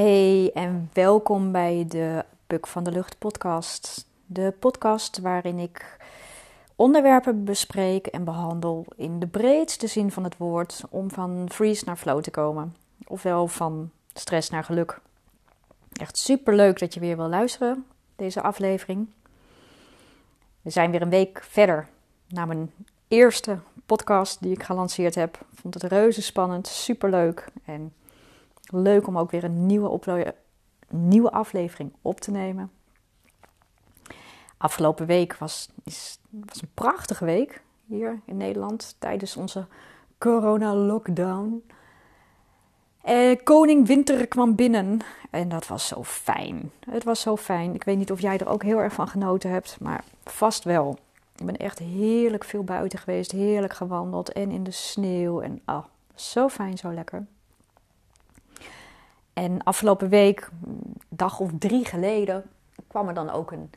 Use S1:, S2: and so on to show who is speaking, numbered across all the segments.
S1: Hey en welkom bij de Puk van de Lucht podcast. De podcast waarin ik onderwerpen bespreek en behandel in de breedste zin van het woord om van freeze naar flow te komen. Ofwel van stress naar geluk. Echt super leuk dat je weer wil luisteren, deze aflevering. We zijn weer een week verder na mijn eerste podcast die ik gelanceerd heb. Ik vond het reuze spannend, super leuk en leuk om ook weer een nieuwe, nieuwe aflevering op te nemen. Afgelopen week was, is, was een prachtige week hier in Nederland tijdens onze corona-lockdown. Eh, Koning Winter kwam binnen en dat was zo fijn. Het was zo fijn. Ik weet niet of jij er ook heel erg van genoten hebt, maar vast wel. Ik ben echt heerlijk veel buiten geweest, heerlijk gewandeld en in de sneeuw. En ah, zo fijn, zo lekker. En afgelopen week, dag of drie geleden, kwam er dan ook een,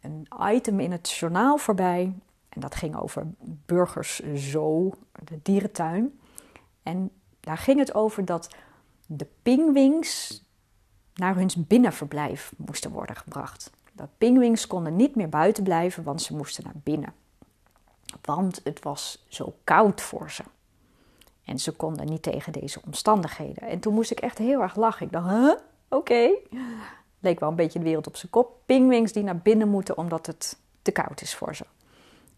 S1: een item in het journaal voorbij. En dat ging over Burgers Zoo, de dierentuin. En daar ging het over dat de pingwings naar hun binnenverblijf moesten worden gebracht. De pingwings konden niet meer buiten blijven, want ze moesten naar binnen. Want het was zo koud voor ze. En ze konden niet tegen deze omstandigheden. En toen moest ik echt heel erg lachen. Ik dacht, huh? Oké. Leek wel een beetje de wereld op zijn kop. Pingwings die naar binnen moeten omdat het te koud is voor ze.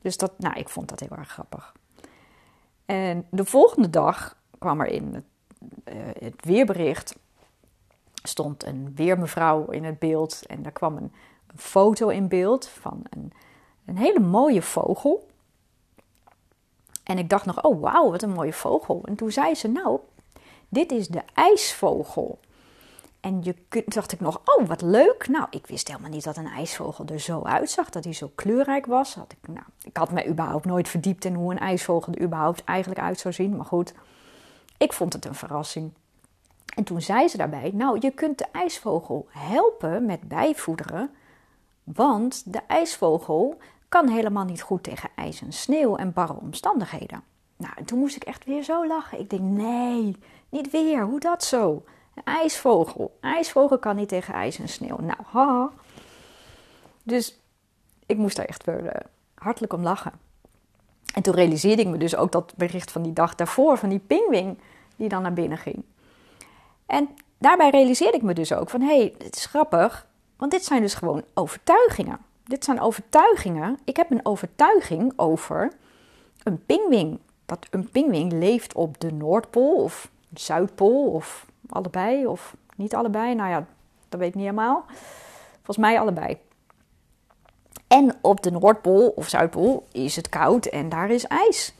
S1: Dus dat, nou, ik vond dat heel erg grappig. En de volgende dag kwam er in het, uh, het weerbericht stond een weermevrouw in het beeld en daar kwam een, een foto in beeld van een, een hele mooie vogel. En ik dacht nog, oh wauw, wat een mooie vogel. En toen zei ze, nou, dit is de ijsvogel. En je, dacht ik nog, oh wat leuk. Nou, ik wist helemaal niet dat een ijsvogel er zo uitzag, dat hij zo kleurrijk was. Had ik, nou, ik had me überhaupt nooit verdiept in hoe een ijsvogel er überhaupt eigenlijk uit zou zien. Maar goed, ik vond het een verrassing. En toen zei ze daarbij, nou, je kunt de ijsvogel helpen met bijvoederen, want de ijsvogel kan helemaal niet goed tegen ijs en sneeuw en barre omstandigheden. Nou, en toen moest ik echt weer zo lachen. Ik denk, nee, niet weer, hoe dat zo? Een ijsvogel. Een ijsvogel kan niet tegen ijs en sneeuw. Nou, ha. Dus ik moest daar echt weer uh, hartelijk om lachen. En toen realiseerde ik me dus ook dat bericht van die dag daarvoor, van die pingwing die dan naar binnen ging. En daarbij realiseerde ik me dus ook van, hé, hey, dit is grappig, want dit zijn dus gewoon overtuigingen. Dit zijn overtuigingen. Ik heb een overtuiging over een pingwing. Dat een pingwing leeft op de Noordpool of Zuidpool of allebei of niet allebei. Nou ja, dat weet ik niet helemaal. Volgens mij allebei. En op de Noordpool of Zuidpool is het koud en daar is ijs.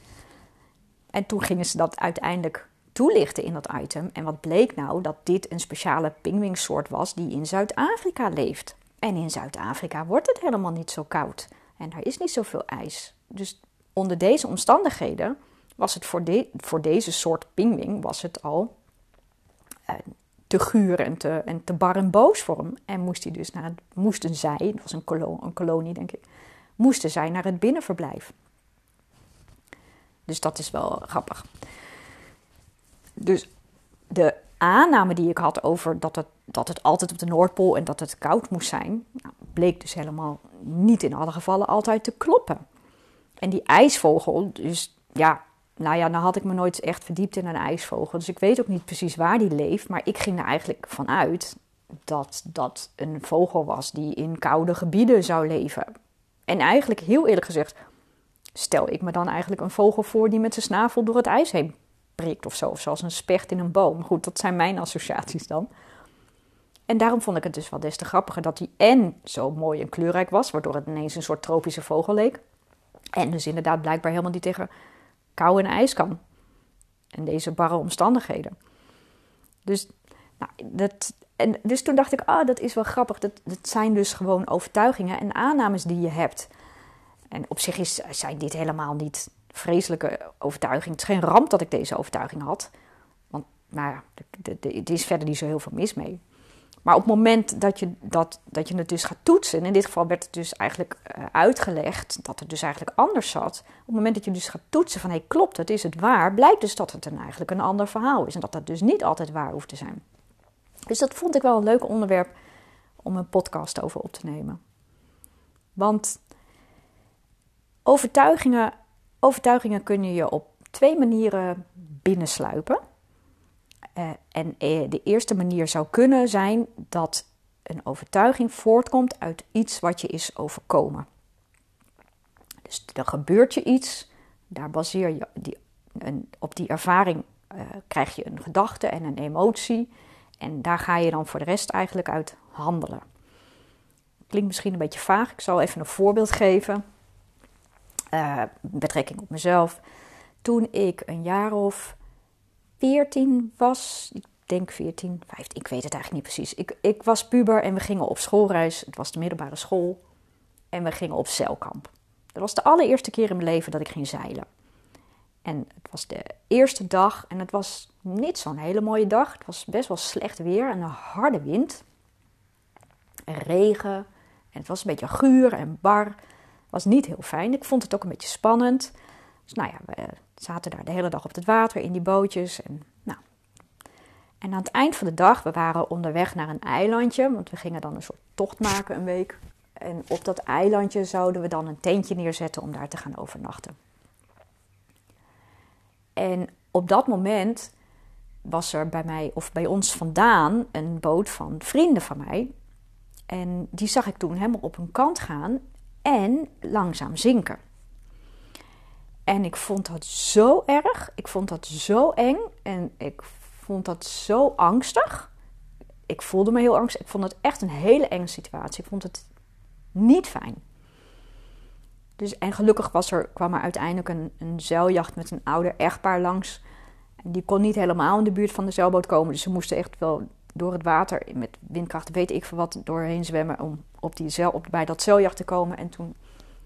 S1: En toen gingen ze dat uiteindelijk toelichten in dat item. En wat bleek nou? Dat dit een speciale pingwingsoort was die in Zuid-Afrika leeft. En in Zuid-Afrika wordt het helemaal niet zo koud. En daar is niet zoveel ijs. Dus onder deze omstandigheden was het voor, voor deze soort pingwing was het al uh, te guur en te, en te bar en boos voor hem. En moest hij dus naar het, moesten zij, het was een, een kolonie denk ik, moesten zij naar het binnenverblijf. Dus dat is wel grappig. Dus de aanname die ik had over dat het, dat het altijd op de Noordpool en dat het koud moest zijn, nou, bleek dus helemaal niet in alle gevallen altijd te kloppen. En die ijsvogel, dus ja, nou ja, nou had ik me nooit echt verdiept in een ijsvogel. Dus ik weet ook niet precies waar die leeft. Maar ik ging er eigenlijk vanuit dat dat een vogel was die in koude gebieden zou leven. En eigenlijk, heel eerlijk gezegd, stel ik me dan eigenlijk een vogel voor die met zijn snavel door het ijs heen prikt of zo. Of zoals een specht in een boom. Goed, dat zijn mijn associaties dan. En daarom vond ik het dus wel des te grappiger dat hij en zo mooi en kleurrijk was, waardoor het ineens een soort tropische vogel leek. En dus inderdaad blijkbaar helemaal niet tegen kou en ijs kan. En deze barre omstandigheden. Dus, nou, dat, en dus toen dacht ik, ah, dat is wel grappig. Dat, zijn dus gewoon overtuigingen en aannames die je hebt. En op zich is, zijn dit helemaal niet vreselijke overtuiging. Het is geen ramp dat ik deze overtuiging had. Want nou ja, er is verder niet zo heel veel mis mee. Maar op het moment dat je, dat, dat je het dus gaat toetsen, en in dit geval werd het dus eigenlijk uh, uitgelegd dat het dus eigenlijk anders zat. Op het moment dat je dus gaat toetsen van hé, hey, klopt het, is het waar, blijkt dus dat het een, eigenlijk een ander verhaal is. En dat dat dus niet altijd waar hoeft te zijn. Dus dat vond ik wel een leuk onderwerp om een podcast over op te nemen. Want overtuigingen, overtuigingen kun je op twee manieren binnensluipen. Uh, en eh, de eerste manier zou kunnen zijn dat een overtuiging voortkomt uit iets wat je is overkomen. Dus er gebeurt je iets, daar baseer je die, een, op die ervaring uh, krijg je een gedachte en een emotie. En daar ga je dan voor de rest eigenlijk uit handelen. Klinkt misschien een beetje vaag. Ik zal even een voorbeeld geven. Betrekking op mezelf. Toen ik een jaar of 14 was, ik denk 14, 15, ik weet het eigenlijk niet precies. Ik, ik was puber en we gingen op schoolreis. Het was de middelbare school. En we gingen op zeilkamp. Dat was de allereerste keer in mijn leven dat ik ging zeilen. En het was de eerste dag en het was niet zo'n hele mooie dag. Het was best wel slecht weer en een harde wind. En regen. En het was een beetje guur en bar. Het was niet heel fijn. Ik vond het ook een beetje spannend. Dus nou ja, we zaten daar de hele dag op het water in die bootjes. En, nou. en aan het eind van de dag, we waren onderweg naar een eilandje. Want we gingen dan een soort tocht maken een week. En op dat eilandje zouden we dan een tentje neerzetten om daar te gaan overnachten. En op dat moment was er bij mij of bij ons vandaan een boot van vrienden van mij. En die zag ik toen helemaal op een kant gaan en langzaam zinken. En ik vond dat zo erg. Ik vond dat zo eng. En ik vond dat zo angstig. Ik voelde me heel angstig. Ik vond het echt een hele enge situatie. Ik vond het niet fijn. Dus, en gelukkig was er, kwam er uiteindelijk een, een zeiljacht met een ouder echtpaar langs. Die kon niet helemaal in de buurt van de zeilboot komen. Dus ze moesten echt wel door het water met windkracht, weet ik veel wat, doorheen zwemmen om op die zeil, op, bij dat zeiljacht te komen. En toen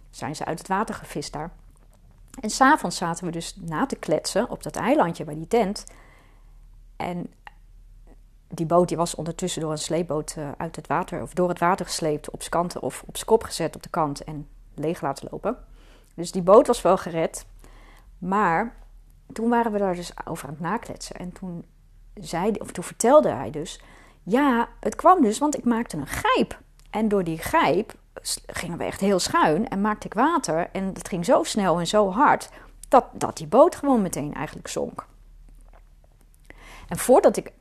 S1: zijn ze uit het water gevist daar. En s'avonds zaten we dus na te kletsen op dat eilandje bij die tent. En die boot die was ondertussen door een sleepboot eh, uit het water, of door het water gesleept, op kanten of op kop gezet op de kant en leeg laten lopen. Dus die boot was wel gered. Maar toen waren we daar dus over aan het nakletsen. En toen, zei, of toen vertelde hij dus: Ja, het kwam dus, want ik maakte een gijp. En door die gijp gingen we echt heel schuin en maakte ik water. En dat ging zo snel en zo hard dat, dat die boot gewoon meteen eigenlijk zonk. En voordat ik.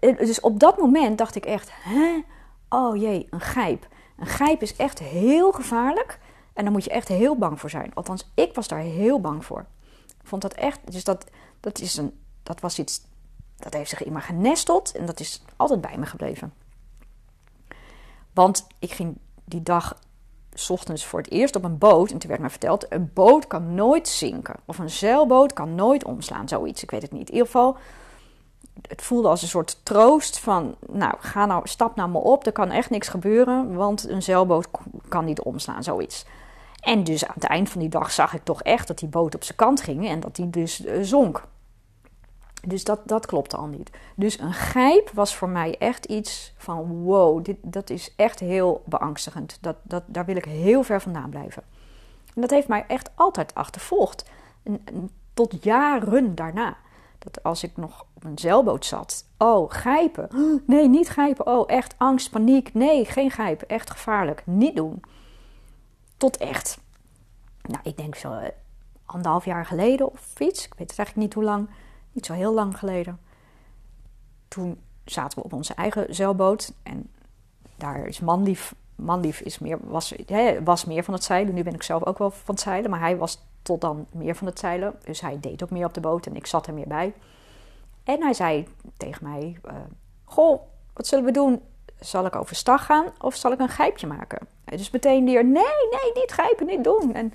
S1: Dus op dat moment dacht ik echt: hè? Oh jee, een gijp. Een gijp is echt heel gevaarlijk. En daar moet je echt heel bang voor zijn. Althans, ik was daar heel bang voor. Ik vond dat echt. Dus dat, dat, is een, dat was iets. Dat heeft zich in genesteld. En dat is altijd bij me gebleven. Want ik ging die dag s ochtends voor het eerst op een boot. En toen werd me verteld: een boot kan nooit zinken. Of een zeilboot kan nooit omslaan. Zoiets. Ik weet het niet. In ieder geval het voelde als een soort troost van, nou, ga nou, stap nou maar op, er kan echt niks gebeuren, want een zeilboot kan niet omslaan, zoiets. En dus aan het eind van die dag zag ik toch echt dat die boot op zijn kant ging en dat die dus uh, zonk. Dus dat, dat klopte al niet. Dus een gijp was voor mij echt iets van wow, dit, dat is echt heel beangstigend. Dat, dat, daar wil ik heel ver vandaan blijven. En dat heeft mij echt altijd achtervolgd. tot jaren daarna. Dat als ik nog op een zeilboot zat. Oh, gijpen. Nee, niet gijpen. Oh, echt angst, paniek. Nee, geen gijpen. Echt gevaarlijk. Niet doen. Tot echt. Nou, ik denk zo eh, anderhalf jaar geleden of iets. Ik weet het eigenlijk niet hoe lang. Niet zo heel lang geleden. Toen zaten we op onze eigen zeilboot. En daar is manlief. Manlief is meer, was, was meer van het zeilen. Nu ben ik zelf ook wel van het zeilen. Maar hij was tot dan meer van het zeilen. Dus hij deed ook meer op de boot en ik zat er meer bij. En hij zei tegen mij: uh, Goh, wat zullen we doen? Zal ik overstag gaan of zal ik een grijpje maken? Dus meteen weer: Nee, nee, niet grijpen, niet doen. En,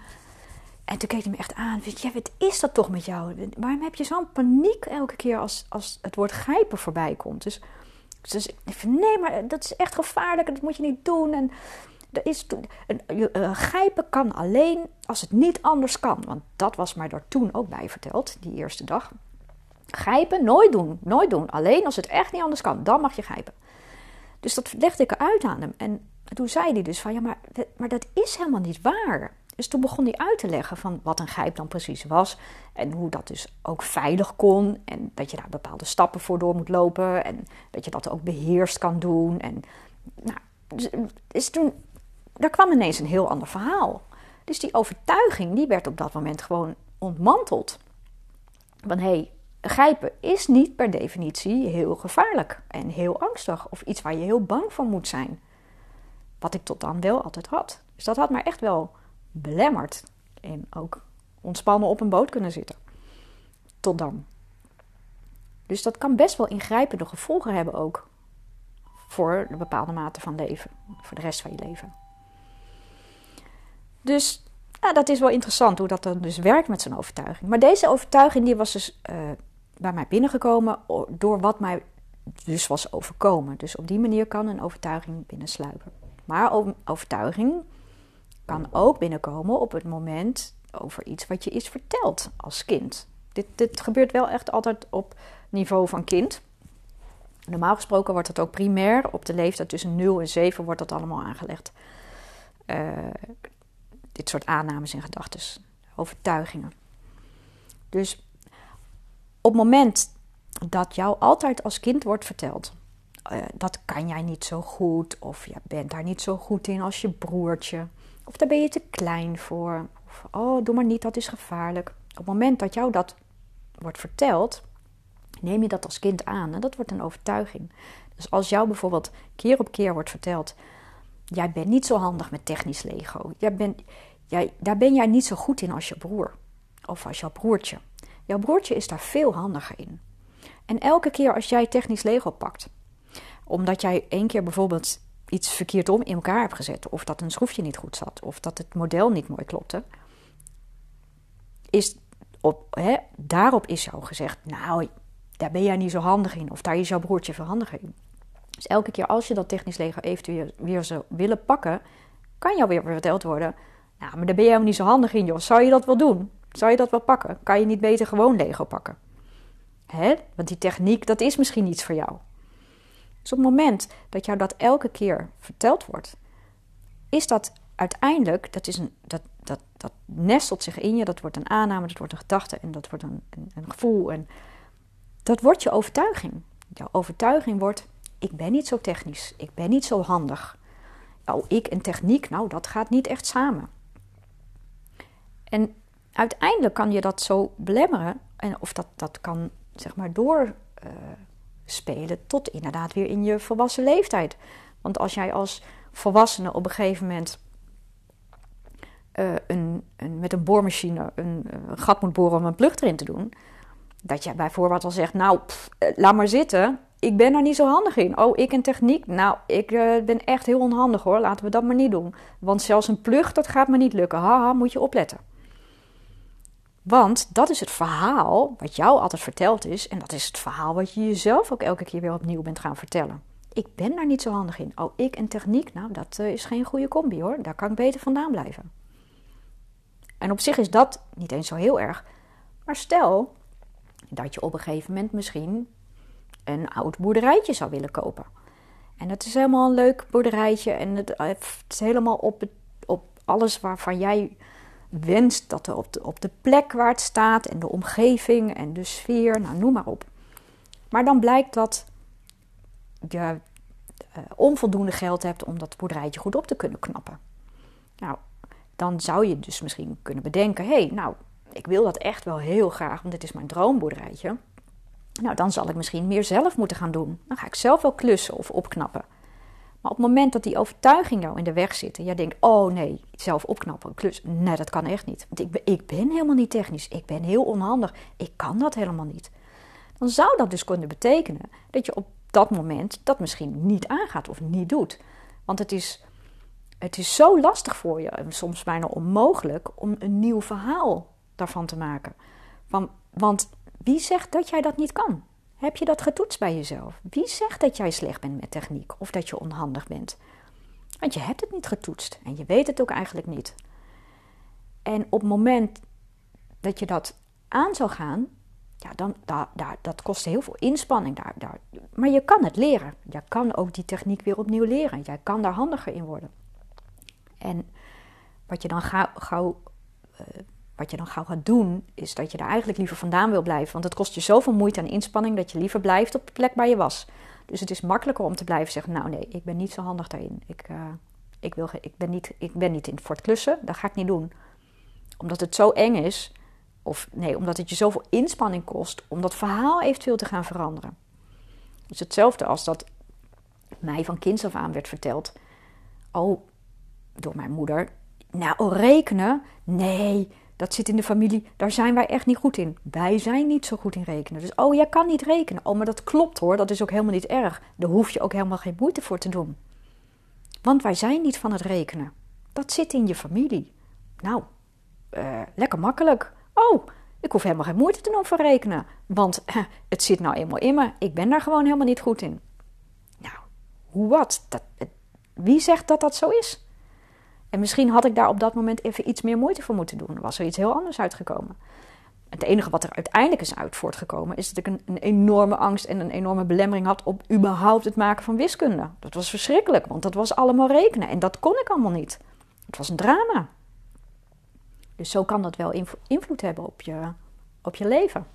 S1: en toen keek hij me echt aan: Weet je, wat is dat toch met jou? Waarom heb je zo'n paniek elke keer als, als het woord grijpen voorbij komt? Dus, dus ik Nee, maar dat is echt gevaarlijk en dat moet je niet doen. En er is, uh, grijpen kan alleen als het niet anders kan. Want dat was mij daar toen ook bij verteld, die eerste dag. Grijpen, nooit doen, nooit doen. Alleen als het echt niet anders kan, dan mag je grijpen. Dus dat legde ik uit aan hem. En toen zei hij dus van, ja, maar, maar dat is helemaal niet waar. Dus toen begon hij uit te leggen van wat een grijp dan precies was. En hoe dat dus ook veilig kon. En dat je daar bepaalde stappen voor door moet lopen. En dat je dat ook beheerst kan doen. En nou, dus, dus toen, daar kwam ineens een heel ander verhaal. Dus die overtuiging, die werd op dat moment gewoon ontmanteld. Van hé, hey, grijpen is niet per definitie heel gevaarlijk en heel angstig. Of iets waar je heel bang voor moet zijn. Wat ik tot dan wel altijd had. Dus dat had mij echt wel belemmerd. En ook ontspannen op een boot kunnen zitten. Tot dan. Dus dat kan best wel ingrijpende gevolgen hebben ook. Voor een bepaalde mate van leven. Voor de rest van je leven. Dus ja, dat is wel interessant hoe dat dan dus werkt met zo'n overtuiging. Maar deze overtuiging die was dus uh, bij mij binnengekomen door wat mij dus was overkomen. Dus op die manier kan een overtuiging binnensluipen. Maar overtuiging kan ook binnenkomen op het moment over iets wat je is verteld als kind. Dit, dit gebeurt wel echt altijd op niveau van kind. Normaal gesproken wordt het ook primair op de leeftijd tussen 0 en 7 wordt dat allemaal aangelegd. Uh, dit soort aannames en gedachten, overtuigingen. Dus op het moment dat jou altijd als kind wordt verteld, uh, dat kan jij niet zo goed, of je bent daar niet zo goed in als je broertje, of daar ben je te klein voor, of oh, doe maar niet, dat is gevaarlijk. Op het moment dat jou dat wordt verteld, neem je dat als kind aan en dat wordt een overtuiging. Dus als jou bijvoorbeeld keer op keer wordt verteld, jij bent niet zo handig met technisch Lego, jij bent, jij, daar ben jij niet zo goed in als je broer of als jouw broertje. Jouw broertje is daar veel handiger in. En elke keer als jij technisch Lego pakt, omdat jij één keer bijvoorbeeld iets verkeerd om in elkaar hebt gezet, of dat een schroefje niet goed zat, of dat het model niet mooi klopte, is op, hè, daarop is jou gezegd: Nou, daar ben jij niet zo handig in, of daar is jouw broertje veel handiger in. Dus elke keer als je dat technisch Lego eventueel weer zou willen pakken, kan jou weer verteld worden: Nou, maar daar ben jij helemaal niet zo handig in, joh. Zou je dat wel doen? Zou je dat wel pakken? Kan je niet beter gewoon Lego pakken? Hè? Want die techniek, dat is misschien niets voor jou. Dus op het moment dat jou dat elke keer verteld wordt, is dat uiteindelijk, dat, is een, dat, dat, dat nestelt zich in je, dat wordt een aanname, dat wordt een gedachte en dat wordt een, een, gevoel. En dat wordt je overtuiging. Jouw overtuiging wordt, ik ben niet zo technisch, ik ben niet zo handig. Oh, ik en techniek, nou, dat gaat niet echt samen. En uiteindelijk kan je dat zo belemmeren, en of dat, dat kan zeg maar doorspelen uh, tot inderdaad weer in je volwassen leeftijd. Want als jij als volwassene op een gegeven moment uh, een, een, met een boormachine een, een, gat moet boren om een plug erin te doen, dat jij bijvoorbeeld al zegt: Nou, uh, laat maar zitten. Ik ben er niet zo handig in. Oh, ik en techniek. Nou, ik ben echt heel onhandig hoor. Laten we dat maar niet doen. Want zelfs een plug, dat gaat me niet lukken. Haha, moet je opletten. Want dat is het verhaal wat jou altijd verteld is. En dat is het verhaal wat je jezelf ook elke keer weer opnieuw bent gaan vertellen. Ik ben daar niet zo handig in. Oh, ik en techniek, nou, dat uh, is geen goede combi hoor. Daar kan ik beter vandaan blijven. En op zich is dat niet eens zo heel erg. Maar stel dat je op een gegeven moment misschien een oud boerderijtje zou willen kopen. En het is helemaal een leuk boerderijtje en het, het is helemaal op, op alles waarvan jij wenst dat er op de, op de plek waar het staat en de omgeving en de sfeer, nou noem maar op. Maar dan blijkt dat je uh, onvoldoende geld hebt om dat boerderijtje goed op te kunnen knappen. Nou, dan zou je dus misschien kunnen bedenken: hé, hey, nou, ik wil dat echt wel heel graag, want dit is mijn droomboerderijtje. Nou, dan zal ik misschien meer zelf moeten gaan doen. Dan ga ik zelf wel klussen of opknappen. Maar op het moment dat die overtuiging jou in de weg zit en jij denkt: oh nee, zelf opknappen, klus. Nee, dat kan echt niet. Want ik ben, ik ben helemaal niet technisch. Ik ben heel onhandig. Ik kan dat helemaal niet. Dan zou dat dus kunnen betekenen dat je op dat moment dat misschien niet aangaat of niet doet. Want het is, het is zo lastig voor je, en soms bijna onmogelijk, om een nieuw verhaal daarvan te maken. Want wie zegt dat jij dat niet kan? Heb je dat getoetst bij jezelf? Wie zegt dat jij slecht bent met techniek of dat je onhandig bent? Want je hebt het niet getoetst en je weet het ook eigenlijk niet. En op het moment dat je dat aan zou gaan, ja, dan, daar, daar, dat kost heel veel inspanning. Daar, daar. Maar je kan het leren. Je kan ook die techniek weer opnieuw leren. Jij kan daar handiger in worden. En wat je dan gauw, gauw uh, wat je dan gauw gaat doen, is dat je er eigenlijk liever vandaan wil blijven. Want het kost je zoveel moeite en inspanning dat je liever blijft op de plek waar je was. Dus het is makkelijker om te blijven zeggen: Nou, nee, ik ben niet zo handig daarin. Ik, uh, ik, wil, ik, ben niet, ik ben niet in voor het klussen, dat ga ik niet doen. Omdat het zo eng is, of nee, omdat het je zoveel inspanning kost om dat verhaal eventueel te gaan veranderen. Dus hetzelfde als dat mij van kinds af aan werd verteld. Oh, door mijn moeder. Nou, rekenen? Nee, dat zit in de familie. Daar zijn wij echt niet goed in. Wij zijn niet zo goed in rekenen. Dus, oh, jij kan niet rekenen. Oh, maar dat klopt hoor. Dat is ook helemaal niet erg. Daar hoef je ook helemaal geen moeite voor te doen. Want wij zijn niet van het rekenen. Dat zit in je familie. Nou, uh, lekker makkelijk. Oh, ik hoef helemaal geen moeite te doen voor rekenen. Want eh, het zit nou eenmaal in me. Ik ben daar gewoon helemaal niet goed in. Nou, hoe wat? Dat, wie zegt dat dat zo is? En misschien had ik daar op dat moment even iets meer moeite voor moeten doen. Was er iets heel anders uitgekomen. Het enige wat er uiteindelijk is uit voortgekomen, is dat ik een, een, enorme angst en een enorme belemmering had op überhaupt het maken van wiskunde. Dat was verschrikkelijk, want dat was allemaal rekenen en dat kon ik allemaal niet. Het was een drama. Dus zo kan dat wel invloed hebben op je, op je leven.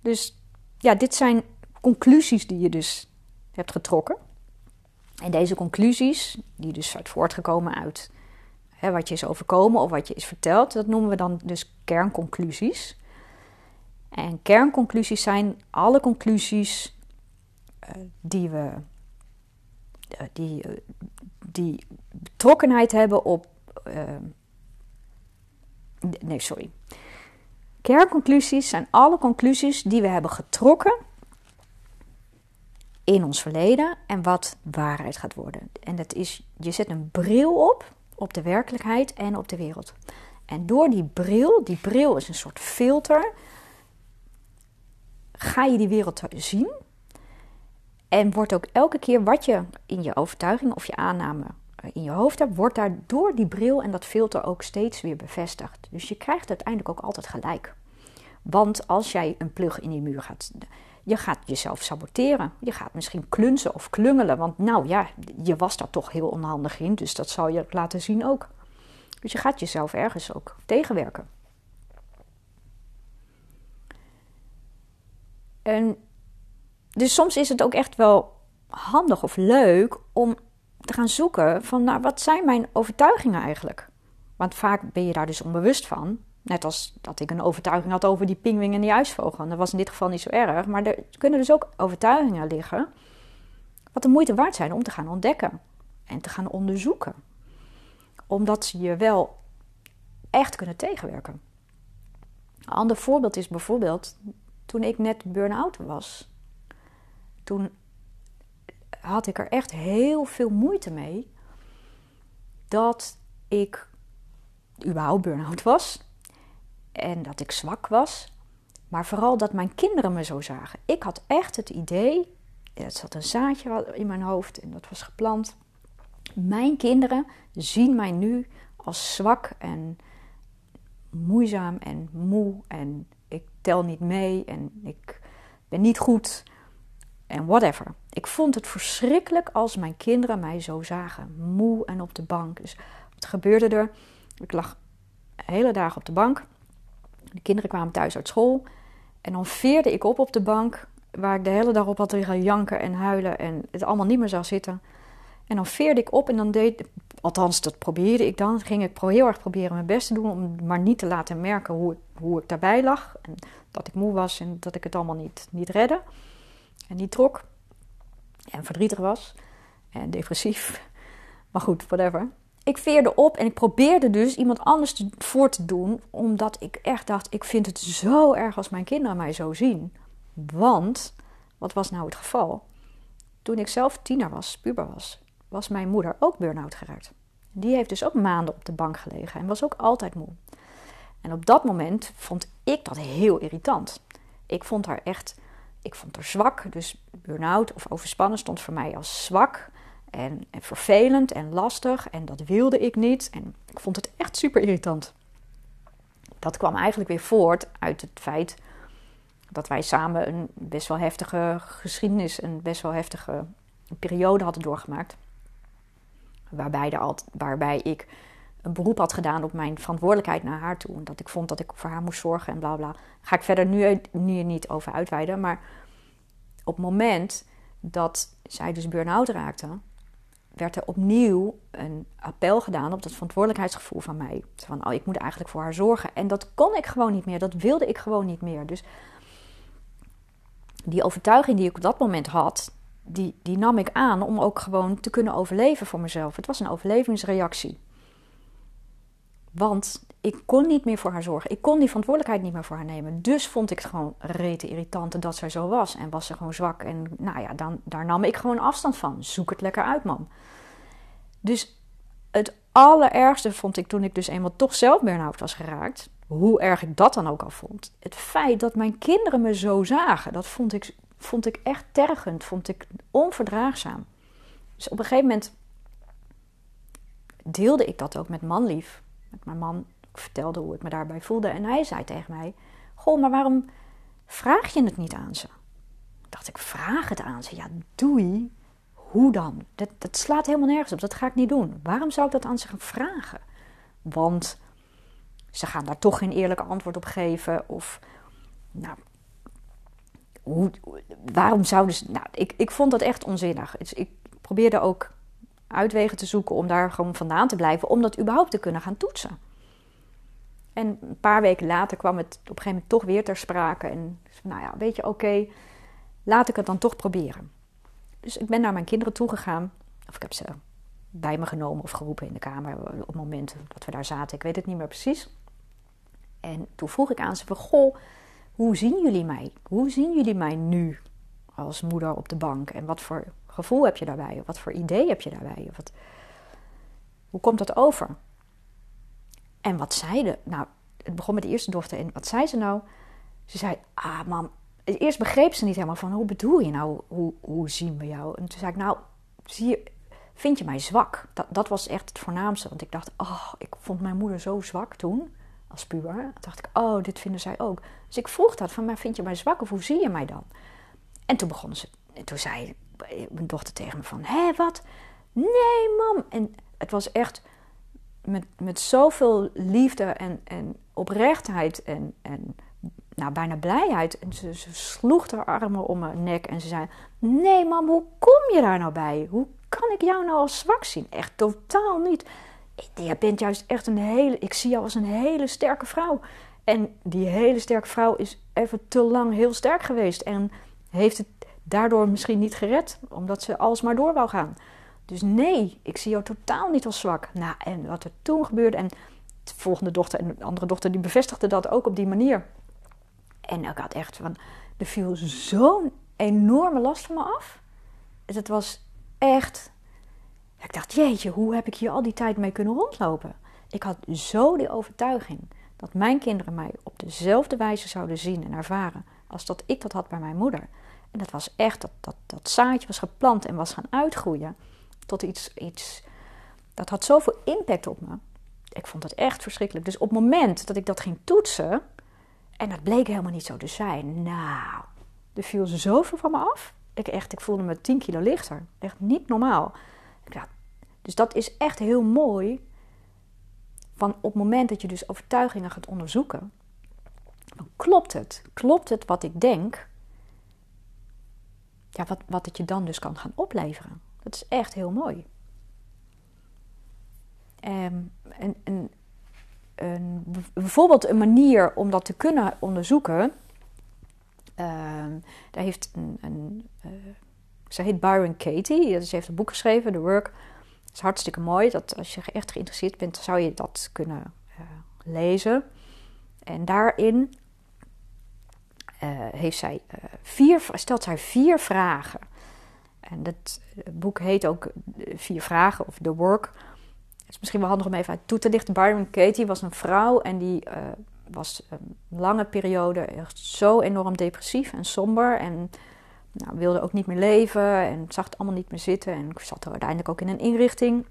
S1: Dus ja, dit zijn conclusies die je dus hebt getrokken. En deze conclusies, die dus uit voortgekomen uit hè, wat je is overkomen of wat je is verteld, dat noemen we dan dus kernconclusies. En kernconclusies zijn alle conclusies uh, die we uh, die, uh, die betrokkenheid hebben op. nee, sorry. Kernconclusies zijn alle conclusies die we hebben getrokken in ons verleden en wat waarheid gaat worden. En dat is, je zet een bril op, op de werkelijkheid en op de wereld. En door die bril, die bril is een soort filter, ga je die wereld zien. En wordt ook elke keer wat je in je overtuiging of je aanname eh, in je hoofd hebt, wordt daar door die bril en dat filter ook steeds weer bevestigd. Dus je krijgt uiteindelijk ook altijd gelijk. Want als jij een plug in die muur gaat je gaat jezelf saboteren. Je gaat misschien klunzen of klungelen. Want nou ja, je was daar toch heel onhandig in. Dus dat zal je laten zien ook. Dus je gaat jezelf ergens ook tegenwerken. En dus soms is het ook echt wel handig of leuk om te gaan zoeken van nou, wat zijn mijn overtuigingen eigenlijk? Want vaak ben je daar dus onbewust van. Net als dat ik een overtuiging had over die pingwing en die ijsvogel. Dat was in dit geval niet zo erg. Maar er kunnen dus ook overtuigingen liggen. wat de moeite waard zijn om te gaan ontdekken en te gaan onderzoeken. Omdat ze je wel echt kunnen tegenwerken. Een ander voorbeeld is bijvoorbeeld toen ik net burn-out was. Toen had ik er echt heel veel moeite mee dat ik überhaupt burn-out was en dat ik zwak was. Maar vooral dat mijn kinderen me zo zagen. Ik had echt het idee, er zat een zaadje in mijn hoofd en dat was geplant. Mijn kinderen zien mij nu als zwak en moeizaam en moe en ik tel niet mee en ik ben niet goed en whatever. Ik vond het verschrikkelijk als mijn kinderen mij zo zagen, moe en op de bank. Dus wat gebeurde er? Ik lag hele dagen op de bank de kinderen kwamen thuis uit school. En dan veerde ik op op de bank, waar ik de hele dag op had liggen janken en huilen en het allemaal niet meer zou zitten. En dan veerde ik op en dan deed, althans dat probeerde ik dan, ging ik heel erg proberen mijn best te doen om maar niet te laten merken hoe, hoe ik daarbij lag. En dat ik moe was en dat ik het allemaal niet, niet redde en niet trok. En verdrietig was en depressief. Maar goed, whatever ik veerde op en ik probeerde dus iemand anders te, voor te doen, omdat ik echt dacht: ik vind het zo erg als mijn kinderen mij zo zien. Want, wat was nou het geval? Toen ik zelf tiener was, puber was, was mijn moeder ook burn-out geraakt. Die heeft dus ook maanden op de bank gelegen en was ook altijd moe. En op dat moment vond ik dat heel irritant. Ik vond haar echt, ik vond haar zwak. Dus burn-out of overspannen stond voor mij als zwak en, en, vervelend en lastig en dat wilde ik niet. En ik vond het echt super irritant. Dat kwam eigenlijk weer voort uit het feit dat wij samen een best wel heftige geschiedenis, een best wel heftige periode hadden doorgemaakt. Waarbij, de, waarbij ik een beroep had gedaan op mijn verantwoordelijkheid naar haar toe. Dat ik vond dat ik voor haar moest zorgen en bla bla. Ga ik verder nu, nu niet over uitweiden. Maar op het moment dat zij dus burn-out raakte, werd er opnieuw een appel gedaan op dat verantwoordelijkheidsgevoel van mij. Van, oh, ik moet eigenlijk voor haar zorgen. En dat kon ik gewoon niet meer. Dat wilde ik gewoon niet meer. Dus die overtuiging die ik op dat moment had, die, die nam ik aan om ook gewoon te kunnen overleven voor mezelf. Het was een overlevingsreactie. Want ik kon niet meer voor haar zorgen. Ik kon die verantwoordelijkheid niet meer voor haar nemen. Dus vond ik het gewoon rete irritant dat zij zo was. En was ze gewoon zwak. En nou ja, dan, daar nam ik gewoon afstand van. Zoek het lekker uit, man. Dus het allerergste vond ik toen ik dus eenmaal toch zelf burn-out was geraakt. Hoe erg ik dat dan ook al vond. Het feit dat mijn kinderen me zo zagen, dat vond ik, vond ik echt tergend. Vond ik onverdraagzaam. Dus op een gegeven moment deelde ik dat ook met manlief. Mijn man ik vertelde hoe ik me daarbij voelde. En hij zei tegen mij: Goh, maar waarom vraag je het niet aan ze? dacht ik: Vraag het aan ze. Ja, doei. Hoe dan? Dat, dat slaat helemaal nergens op. Dat ga ik niet doen. Waarom zou ik dat aan ze gaan vragen? Want ze gaan daar toch geen eerlijk antwoord op geven. Of, nou, waarom zouden ze. Nou, ik, ik vond dat echt onzinnig. Dus ik probeerde ook uitwegen te zoeken om daar gewoon vandaan te blijven. Om dat überhaupt te kunnen gaan toetsen. En een paar weken later kwam het op een gegeven moment toch weer ter sprake. En nou ja, weet je, oké, laat ik het dan toch proberen. Dus ik ben naar mijn kinderen toegegaan. Of ik heb ze bij me genomen of geroepen in de kamer op het moment dat we daar zaten. Ik weet het niet meer precies. En toen vroeg ik aan ze van, goh, hoe zien jullie mij? Hoe zien jullie mij nu als moeder op de bank? En wat voor gevoel heb je daarbij? Wat voor idee heb je daarbij? Wat, hoe komt dat over? En wat zeiden? Nou, het begon met de eerste dochter. En wat zei ze nou? Ze zei, ah mam, eerst begreep ze niet helemaal van, hoe bedoel je nou, hoe, hoe zien we jou? En toen zei ik, nou, zie vind je mij zwak? Dat, dat was echt het voornaamste. Want ik dacht, oh, ik vond mijn moeder zo zwak toen, als puber. Toen dacht ik, oh, dit vinden zij ook. Dus ik vroeg dat van, maar vind je mij zwak of hoe zie je mij dan? En toen begon ze, en toen zei mijn dochter tegen me van, hé, wat? Nee, mam. En het was echt met, met zoveel liefde en, en oprechtheid en, en nou, bijna blijheid. En ze, sloeg haar armen om mijn nek en ze zei: Nee, mam, hoe kom je daar nou bij? Hoe kan ik jou nou als zwak zien? Echt totaal niet. Je bent juist echt een hele. Ik zie jou als een hele sterke vrouw. En die hele sterke vrouw is even te lang heel sterk geweest. En heeft het daardoor misschien niet gered, omdat ze alsmaar door wou gaan. Dus nee, ik zie jou totaal niet als zwak. Nou, en wat er toen gebeurde, en de volgende dochter en de andere dochter, die bevestigde dat ook op die manier. En ik had echt van, er viel zo'n enorme last van me af. Dus het was echt, ik dacht, jeetje, hoe heb ik hier al die tijd mee kunnen rondlopen? Ik had zo die overtuiging dat mijn kinderen mij op dezelfde wijze zouden zien en ervaren als dat ik dat had bij mijn moeder. En dat was echt, dat, dat, dat zaadje was geplant en was gaan uitgroeien tot iets, iets. Dat had zoveel impact op me. Ik vond het echt verschrikkelijk. Dus op het moment dat ik dat ging toetsen. En dat bleek helemaal niet zo te zijn. Nou, er viel zoveel van me af. Ik, echt, ik voelde me 10 kilo lichter. Echt niet normaal. dus dat is echt heel mooi. Van op het moment dat je dus overtuigingen gaat onderzoeken. Dan klopt het? Klopt het wat ik denk? Ja, wat, wat het je dan dus kan gaan opleveren. Dat is echt heel mooi. Um, en, en, een, bijvoorbeeld een manier om dat te kunnen onderzoeken. Uh, daar heeft een, een uh, ze heet Byron Katie. Ze heeft een boek geschreven, The Work. Het is hartstikke mooi. Dat als je echt geïnteresseerd bent, zou je dat kunnen uh, lezen. En daarin heeft zij vier, stelt zij vier vragen en dat boek heet ook Vier Vragen of The Work. Het is misschien wel handig om even uit toe te lichten. Byron Katie was een vrouw en die was een lange periode echt zo enorm depressief en somber. En nou, wilde ook niet meer leven en zag het allemaal niet meer zitten. En zat er uiteindelijk ook in een inrichting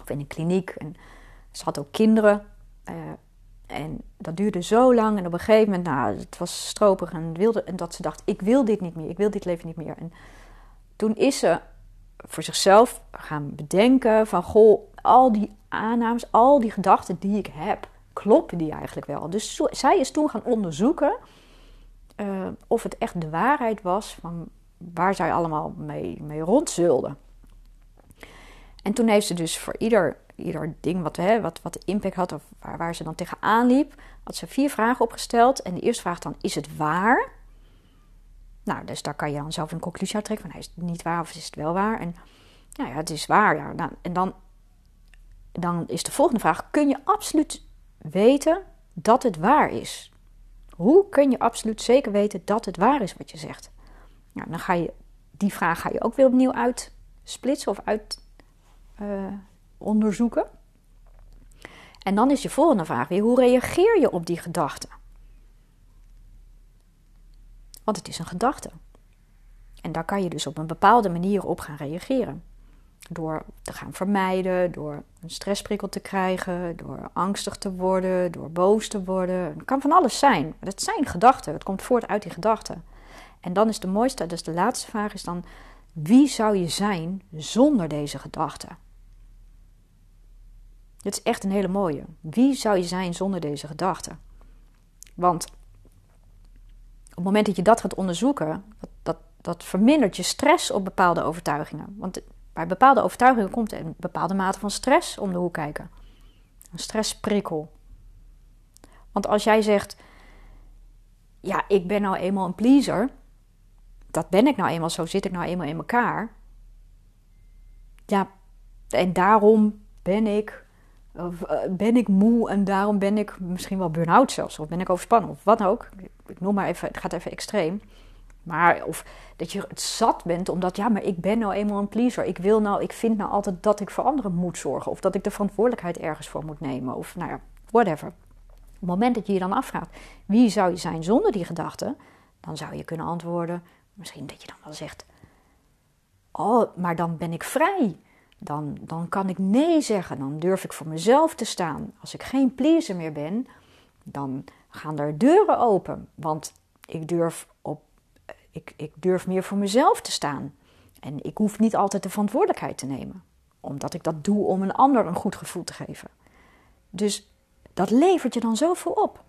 S1: of in een kliniek. En ze had ook kinderen. En dat duurde zo lang. En op een gegeven moment, nou, het was stroperig en, wilde, en dat ze dacht: ik wil dit niet meer, ik wil dit leven niet meer. En toen is ze voor zichzelf gaan bedenken van goh, al die aannames, al die gedachten die ik heb, kloppen die eigenlijk wel? Dus zij is toen gaan onderzoeken uh, of het echt de waarheid was van waar zij allemaal mee, mee rondzulden. En toen heeft ze dus voor ieder, ieder ding wat, hè, wat, wat impact had of waar, waar ze dan tegenaan liep, had ze vier vragen opgesteld. En de eerste vraag dan, is het waar? Nou, dus daar kan je dan zelf een conclusie uit trekken van, is het niet waar of is het wel waar? En nou ja, het is waar. Ja. Nou, en dan, dan is de volgende vraag, kun je absoluut weten dat het waar is? Hoe kun je absoluut zeker weten dat het waar is wat je zegt? Nou, dan ga je die vraag ga je ook weer opnieuw uitsplitsen of uit uh, onderzoeken. En dan is je volgende vraag weer: hoe reageer je op die gedachte? Want het is een gedachte. En daar kan je dus op een bepaalde manier op gaan reageren. Door te gaan vermijden, door een stressprikkel te krijgen, door angstig te worden, door boos te worden. Het kan van alles zijn. Het zijn gedachten. Het komt voort uit die gedachten. En dan is de mooiste, dus de laatste vraag is dan: wie zou je zijn zonder deze gedachten? Dit is echt een hele mooie. Wie zou je zijn zonder deze gedachten? Want op het moment dat je dat gaat onderzoeken, dat, dat, dat vermindert je stress op bepaalde overtuigingen. Want bij bepaalde overtuigingen komt een bepaalde mate van stress om de hoek kijken. Een stressprikkel. Want als jij zegt, ja, ik ben nou eenmaal een pleaser, dat ben ik nou eenmaal, zo zit ik nou eenmaal in elkaar. Ja, en daarom ben ik, of, eh, ben ik moe en daarom ben ik misschien wel burn-out zelfs, of ben ik overspannen, of wat ook. Ik noem maar even, het gaat even extreem. Maar of dat je het zat bent omdat, ja, maar ik ben nou eenmaal een pleaser. Ik wil nou, ik vind nou altijd dat ik voor anderen moet zorgen. Of dat ik de verantwoordelijkheid ergens voor moet nemen. Of nou ja, whatever. Op het moment dat je je dan afvraagt, wie zou je zijn zonder die gedachte? Dan zou je kunnen antwoorden, misschien dat je dan wel zegt, oh, maar dan ben ik vrij. Dan, dan kan ik nee zeggen. Dan durf ik voor mezelf te staan. Als ik geen pleaser meer ben, dan gaan er deuren open. Want ik durf op ik, ik durf meer voor mezelf te staan. En ik hoef niet altijd de verantwoordelijkheid te nemen, omdat ik dat doe om een ander een goed gevoel te geven. Dus dat levert je dan zoveel op.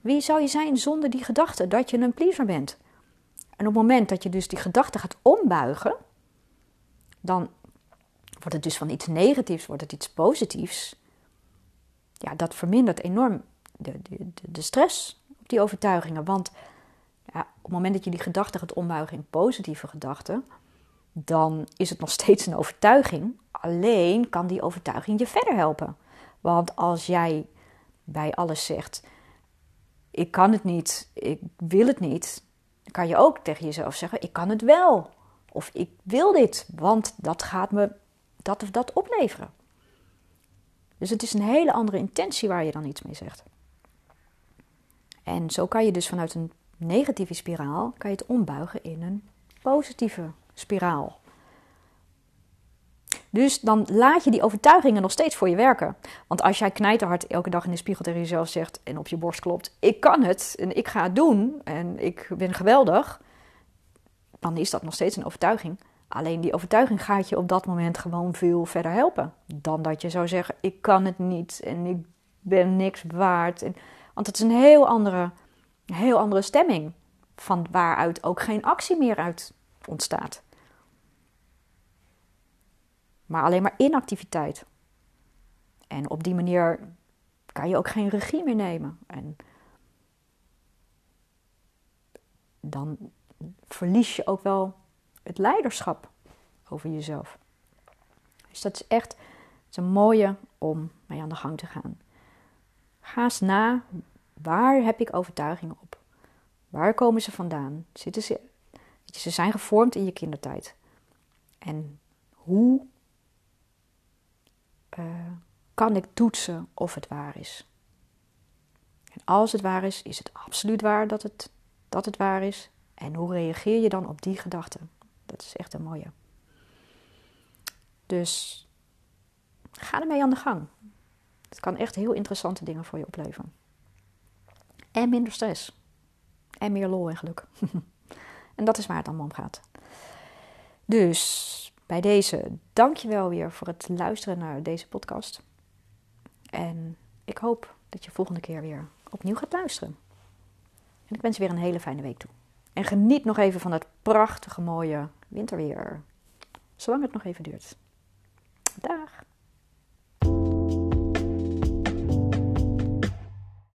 S1: Wie zou je zijn zonder die gedachte dat je een pleaser bent? En op het moment dat je dus die gedachte gaat ombuigen, dan wordt het dus van iets negatiefs, wordt het iets positiefs. Ja, dat vermindert enorm de, de, de stress op die overtuigingen. Want ja, op het moment dat je die gedachte gaat ombuigen in positieve gedachten, dan is het nog steeds een overtuiging. Alleen kan die overtuiging je verder helpen. Want als jij bij alles zegt: Ik kan het niet, ik wil het niet, dan kan je ook tegen jezelf zeggen: Ik kan het wel. Of ik wil dit, want dat gaat me dat of dat opleveren. Dus het is een hele andere intentie waar je dan iets mee zegt. En zo kan je dus vanuit een negatieve spiraal kan je het ombuigen in een positieve spiraal. Dus dan laat je die overtuigingen nog steeds voor je werken. Want als jij knijterhard elke dag in de spiegel tegen jezelf zegt en op je borst klopt: Ik kan het en ik ga het doen en ik ben geweldig, dan is dat nog steeds een overtuiging. Alleen die overtuiging gaat je op dat moment gewoon veel verder helpen dan dat je zou zeggen: Ik kan het niet en ik ben niks waard. En, want het is een heel andere heel andere stemming. Van waaruit ook geen actie meer uit ontstaat. Maar alleen maar inactiviteit. En op die manier kan je ook geen regie meer nemen. En dan verlies je ook wel het leiderschap over jezelf. Dus dat is echt een mooie om mee aan de gang te gaan. Ga eens na Waar heb ik overtuigingen op? Waar komen ze vandaan? Zitten ze, ze zijn gevormd in je kindertijd. En hoe uh, kan ik toetsen of het waar is? En als het waar is, is het absoluut waar dat het, dat het waar is. En hoe reageer je dan op die gedachten? Dat is echt een mooie. Dus ga ermee aan de gang. Het kan echt heel interessante dingen voor je opleveren. En minder stress. En meer lol en geluk. en dat is waar het allemaal om gaat. Dus bij deze, dankjewel weer voor het luisteren naar deze podcast. En ik hoop dat je volgende keer weer opnieuw gaat luisteren. En ik wens je weer een hele fijne week toe. En geniet nog even van het prachtige mooie winterweer. Zolang het nog even duurt. Dag!